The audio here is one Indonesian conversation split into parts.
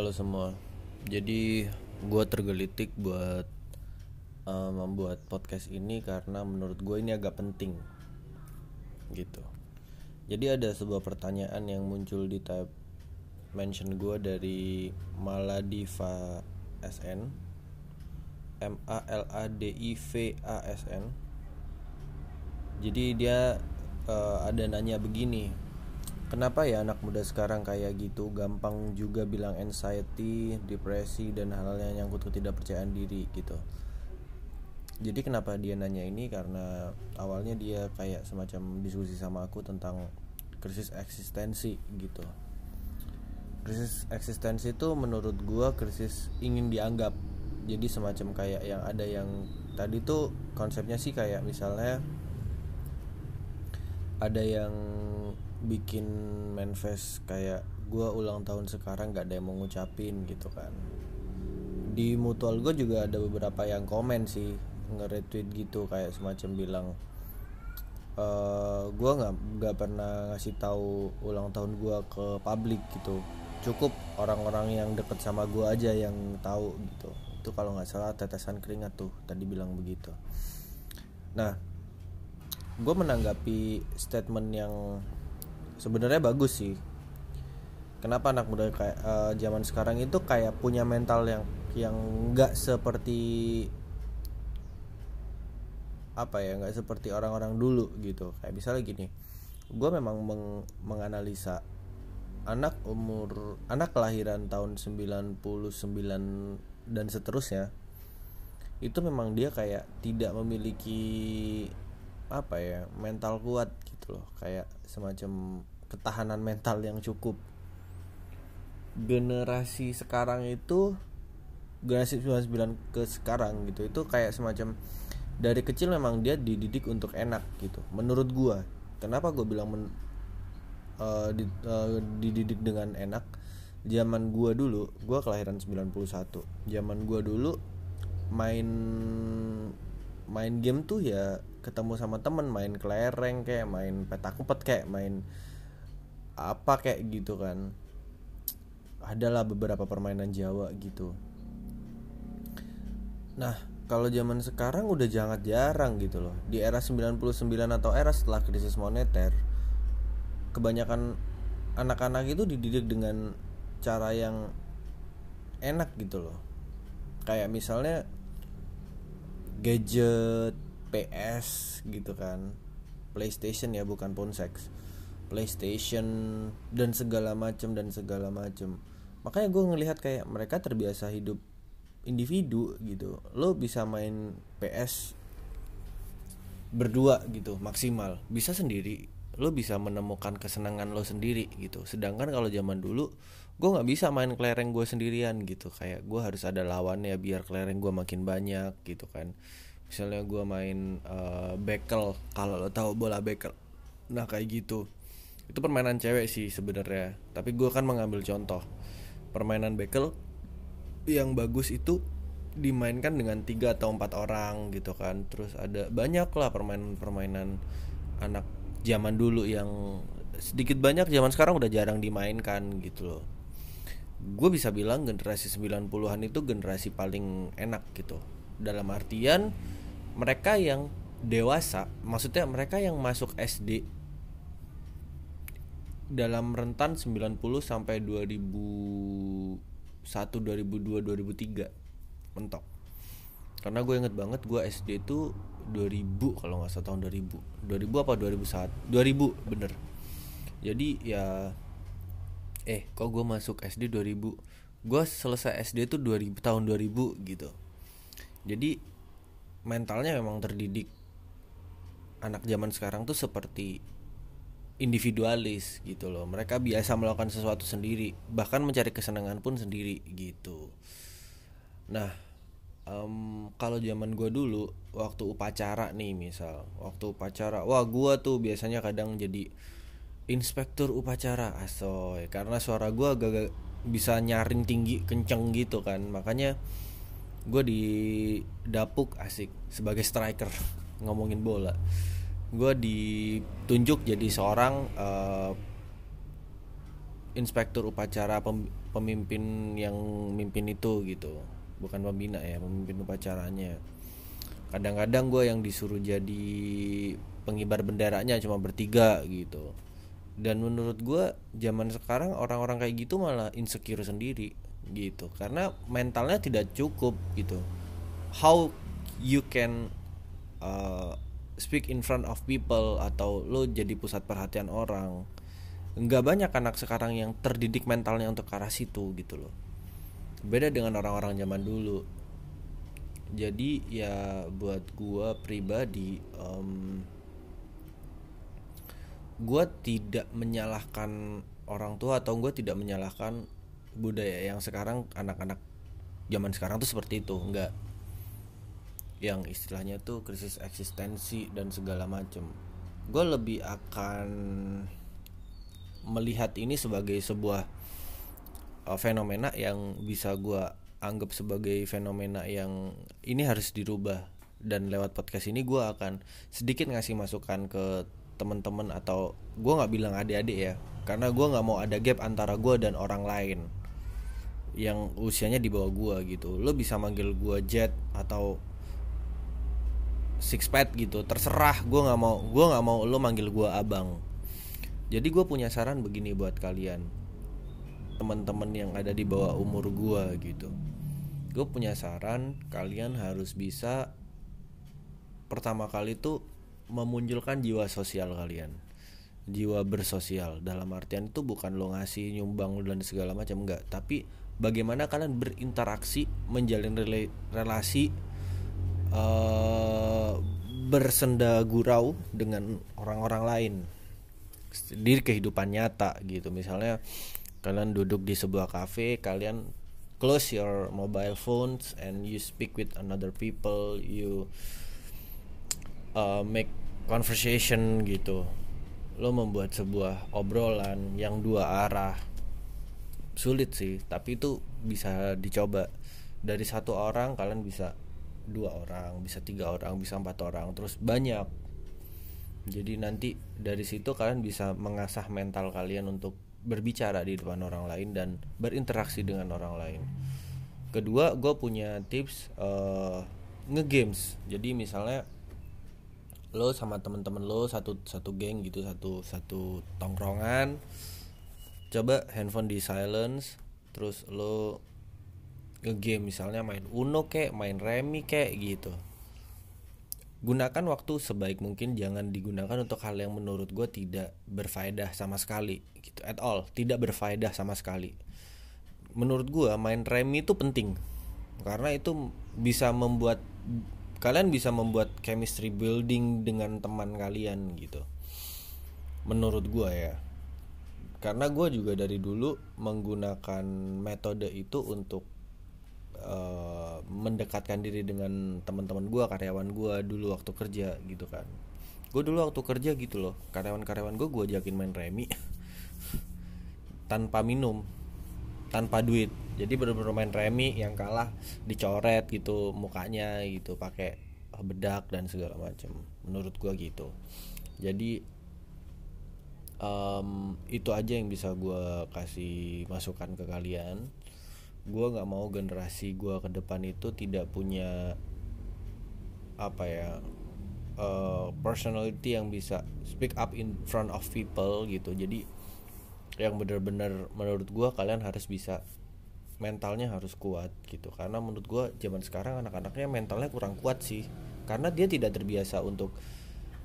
Halo semua. Jadi gue tergelitik buat uh, membuat podcast ini karena menurut gue ini agak penting. Gitu. Jadi ada sebuah pertanyaan yang muncul di tab mention gue dari Maladiva SN M A L A D I V A S N. Jadi dia uh, ada nanya begini Kenapa ya anak muda sekarang kayak gitu gampang juga bilang anxiety, depresi dan hal-hal yang nyangkut ketidakpercayaan diri gitu. Jadi kenapa dia nanya ini karena awalnya dia kayak semacam diskusi sama aku tentang krisis eksistensi gitu. Krisis eksistensi itu menurut gua krisis ingin dianggap. Jadi semacam kayak yang ada yang tadi tuh konsepnya sih kayak misalnya ada yang bikin manifest kayak gue ulang tahun sekarang gak ada yang mau ngucapin gitu kan. Di mutual gue juga ada beberapa yang komen sih nge-retweet gitu kayak semacam bilang e, eh, gue nggak nggak pernah ngasih tahu ulang tahun gue ke publik gitu. Cukup orang-orang yang deket sama gue aja yang tahu gitu. Itu kalau nggak salah tetesan keringat tuh tadi bilang begitu. Nah gue menanggapi statement yang sebenarnya bagus sih. Kenapa anak muda kayak uh, zaman sekarang itu kayak punya mental yang yang nggak seperti apa ya nggak seperti orang-orang dulu gitu. Kayak misalnya gini gue memang meng menganalisa anak umur anak kelahiran tahun 99 dan seterusnya itu memang dia kayak tidak memiliki apa ya mental kuat gitu loh. Kayak semacam ketahanan mental yang cukup. Generasi sekarang itu generasi 99 ke sekarang gitu itu kayak semacam dari kecil memang dia dididik untuk enak gitu menurut gua. Kenapa gua bilang men, uh, di, uh, dididik dengan enak? Zaman gua dulu gua kelahiran 91 zaman gua dulu main main game tuh ya ketemu sama temen main kelereng kayak main petak umpet kayak main apa kayak gitu kan. Adalah beberapa permainan Jawa gitu. Nah kalau zaman sekarang udah jangan jarang gitu loh. Di era 99 atau era setelah krisis moneter kebanyakan anak-anak itu dididik dengan cara yang enak gitu loh. Kayak misalnya gadget PS gitu kan. PlayStation ya bukan ponseks PlayStation dan segala macam dan segala macam makanya gue ngelihat kayak mereka terbiasa hidup individu gitu. Lo bisa main PS berdua gitu maksimal. Bisa sendiri. Lo bisa menemukan kesenangan lo sendiri gitu. Sedangkan kalau zaman dulu gue nggak bisa main kelereng gue sendirian gitu. Kayak gue harus ada lawannya biar kelereng gue makin banyak gitu kan. Misalnya gue main uh, bekel kalau lo tahu bola bekel. Nah kayak gitu. Itu permainan cewek sih sebenarnya. Tapi gue kan mengambil contoh. Permainan bekel yang bagus itu dimainkan dengan tiga atau empat orang gitu kan. Terus ada banyak lah permainan-permainan anak zaman dulu yang sedikit banyak zaman sekarang udah jarang dimainkan gitu loh gue bisa bilang generasi 90-an itu generasi paling enak gitu. Dalam artian mereka yang dewasa maksudnya mereka yang masuk SD dalam rentan 90 sampai 2001 2002 2003 mentok. Karena gue inget banget gue SD itu 2000 kalau nggak salah tahun 2000 2000 apa 2001 2000 bener. Jadi ya eh kok gue masuk SD 2000 gue selesai SD itu 2000 tahun 2000 gitu. Jadi mentalnya memang terdidik. Anak zaman sekarang tuh seperti individualis gitu loh. Mereka biasa melakukan sesuatu sendiri bahkan mencari kesenangan pun sendiri gitu. Nah um, kalau zaman gue dulu waktu upacara nih misal waktu upacara wah gue tuh biasanya kadang jadi inspektur upacara asoy. Karena suara gue agak bisa nyaring tinggi kenceng gitu kan. Makanya gue di dapuk asik sebagai striker ngomongin bola. Gue ditunjuk jadi seorang uh, inspektur upacara pem, pemimpin yang mimpin itu gitu. Bukan pembina ya pemimpin upacaranya. Kadang-kadang gue yang disuruh jadi pengibar benderanya cuma bertiga gitu dan menurut gue zaman sekarang orang-orang kayak gitu malah insecure sendiri gitu. Karena mentalnya tidak cukup gitu. How you can uh, speak in front of people atau lo jadi pusat perhatian orang. Nggak banyak anak sekarang yang terdidik mentalnya untuk ke arah situ gitu loh. Beda dengan orang-orang zaman dulu. Jadi ya buat gua pribadi um, gua tidak menyalahkan orang tua atau gue tidak menyalahkan budaya yang sekarang anak-anak zaman sekarang tuh seperti itu. Enggak yang istilahnya tuh krisis eksistensi dan segala macem. Gue lebih akan melihat ini sebagai sebuah uh, fenomena yang bisa gue anggap sebagai fenomena yang ini harus dirubah. Dan lewat podcast ini gue akan sedikit ngasih masukan ke teman-teman atau gue nggak bilang adik-adik ya karena gue nggak mau ada gap antara gue dan orang lain yang usianya di bawah gua gitu. Lo bisa manggil gua jet atau six pad gitu terserah. Gua nggak mau gua nggak mau lo manggil gua abang. Jadi gue punya saran begini buat kalian teman-teman yang ada di bawah umur gua gitu. Gue punya saran kalian harus bisa pertama kali tuh memunculkan jiwa sosial kalian. Jiwa bersosial dalam artian itu bukan lo ngasih nyumbang dan segala macam enggak. Tapi bagaimana kalian berinteraksi menjalin relasi uh, bersenda gurau dengan orang-orang lain. Di kehidupan nyata gitu. Misalnya kalian duduk di sebuah cafe kalian close your mobile phones and you speak with another people you uh, make conversation gitu. Lo membuat sebuah obrolan yang dua arah. Sulit sih tapi itu bisa dicoba. Dari satu orang kalian bisa dua orang bisa tiga orang bisa empat orang terus banyak. Jadi nanti dari situ kalian bisa mengasah mental kalian untuk berbicara di depan orang lain dan berinteraksi dengan orang lain. Kedua gue punya tips uh, ngegames. Jadi misalnya lo sama temen-temen lo satu satu geng gitu satu satu tongkrongan coba handphone di silence terus lo ngegame misalnya main Uno kek, main Remi kek gitu. Gunakan waktu sebaik mungkin jangan digunakan untuk hal yang menurut gue tidak berfaedah sama sekali gitu at all, tidak berfaedah sama sekali. Menurut gue main Remi itu penting karena itu bisa membuat kalian bisa membuat chemistry building dengan teman kalian gitu. Menurut gue ya. Karena gue juga dari dulu menggunakan metode itu untuk uh, mendekatkan diri dengan teman-teman gue karyawan gue dulu waktu kerja gitu kan. Gue dulu waktu kerja gitu loh. Karyawan-karyawan gue gue ajakin main remi. Tanpa minum tanpa duit. Jadi bener-bener main remi yang kalah dicoret gitu mukanya gitu pakai bedak dan segala macam menurut gue gitu. Jadi um, itu aja yang bisa gue kasih masukan ke kalian. Gue nggak mau generasi gue ke depan itu tidak punya apa ya uh, personality yang bisa speak up in front of people gitu. Jadi yang benar-benar menurut gue kalian harus bisa mentalnya harus kuat gitu. Karena menurut gue zaman sekarang anak-anaknya mentalnya kurang kuat sih. Karena dia tidak terbiasa untuk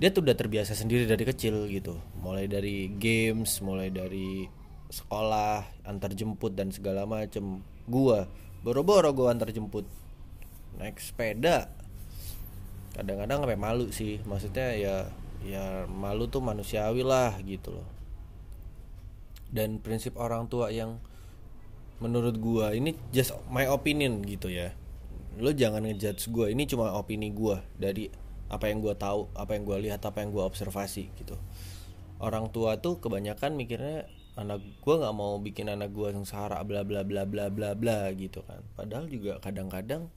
dia tuh udah terbiasa sendiri dari kecil gitu. Mulai dari games mulai dari sekolah antar jemput dan segala macem. Gua boro-boro gua antar jemput. Naik sepeda. Kadang-kadang sampai malu sih. Maksudnya ya ya malu tuh manusiawi lah gitu loh dan prinsip orang tua yang menurut gua ini just my opinion gitu ya. Lo jangan ngejudge gua ini cuma opini gua dari apa yang gue tahu apa yang gue lihat apa yang gue observasi gitu. Orang tua tuh kebanyakan mikirnya anak gue nggak mau bikin anak gue sengsara bla bla bla bla bla bla gitu kan. Padahal juga kadang-kadang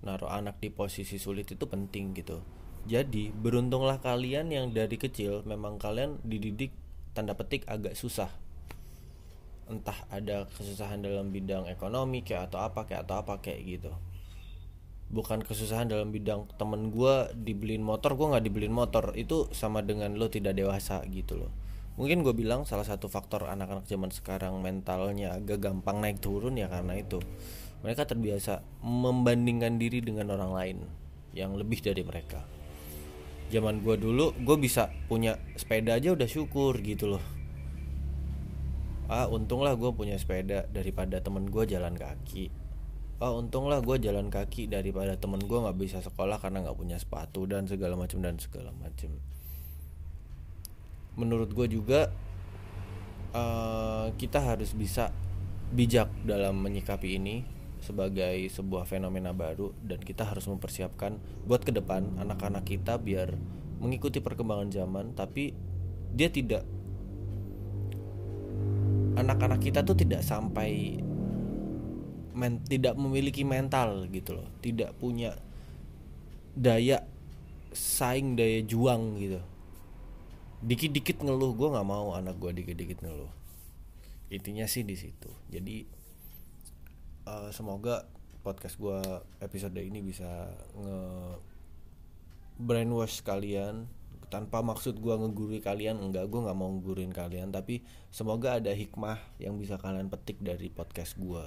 naruh anak di posisi sulit itu penting gitu. Jadi beruntunglah kalian yang dari kecil memang kalian dididik tanda petik agak susah entah ada kesusahan dalam bidang ekonomi kayak atau apa kayak atau apa kayak gitu. Bukan kesusahan dalam bidang temen gue dibeliin motor gue nggak dibeliin motor. Itu sama dengan lo tidak dewasa gitu loh. Mungkin gue bilang salah satu faktor anak-anak zaman sekarang mentalnya agak gampang naik turun ya karena itu. Mereka terbiasa membandingkan diri dengan orang lain yang lebih dari mereka. Zaman gue dulu gue bisa punya sepeda aja udah syukur gitu loh ah untunglah gue punya sepeda daripada temen gue jalan kaki. Ah untunglah gue jalan kaki daripada temen gue nggak bisa sekolah karena nggak punya sepatu dan segala macam dan segala macam menurut gue juga uh, kita harus bisa bijak dalam menyikapi ini sebagai sebuah fenomena baru dan kita harus mempersiapkan buat ke depan anak-anak kita biar mengikuti perkembangan zaman tapi dia tidak anak-anak kita tuh tidak sampai men, tidak memiliki mental gitu loh. Tidak punya daya saing daya juang gitu. Dikit-dikit ngeluh gue nggak mau anak gue dikit-dikit ngeluh. Intinya sih di situ. Jadi uh, semoga podcast gue episode ini bisa nge brainwash kalian tanpa maksud gue ngegurui kalian enggak gue nggak mau ngguruin kalian tapi semoga ada hikmah yang bisa kalian petik dari podcast gue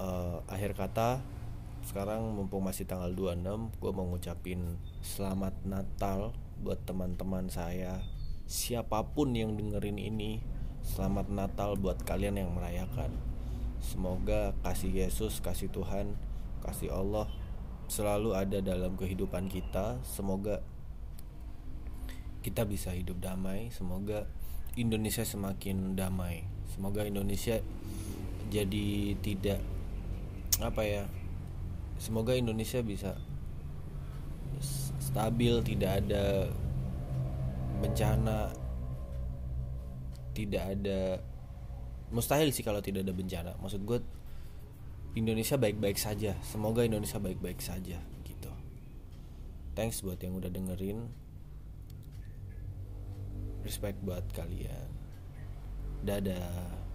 uh, akhir kata sekarang mumpung masih tanggal 26 gue mau ngucapin selamat Natal buat teman-teman saya. Siapa pun yang dengerin ini selamat Natal buat kalian yang merayakan. Semoga kasih Yesus kasih Tuhan kasih Allah selalu ada dalam kehidupan kita. Semoga kita bisa hidup damai. Semoga Indonesia semakin damai. Semoga Indonesia jadi tidak apa ya semoga Indonesia bisa stabil tidak ada bencana tidak ada mustahil sih kalau tidak ada bencana. Maksud gue Indonesia baik-baik saja. Semoga Indonesia baik-baik saja gitu. Thanks buat yang udah dengerin respect buat kalian. Dadah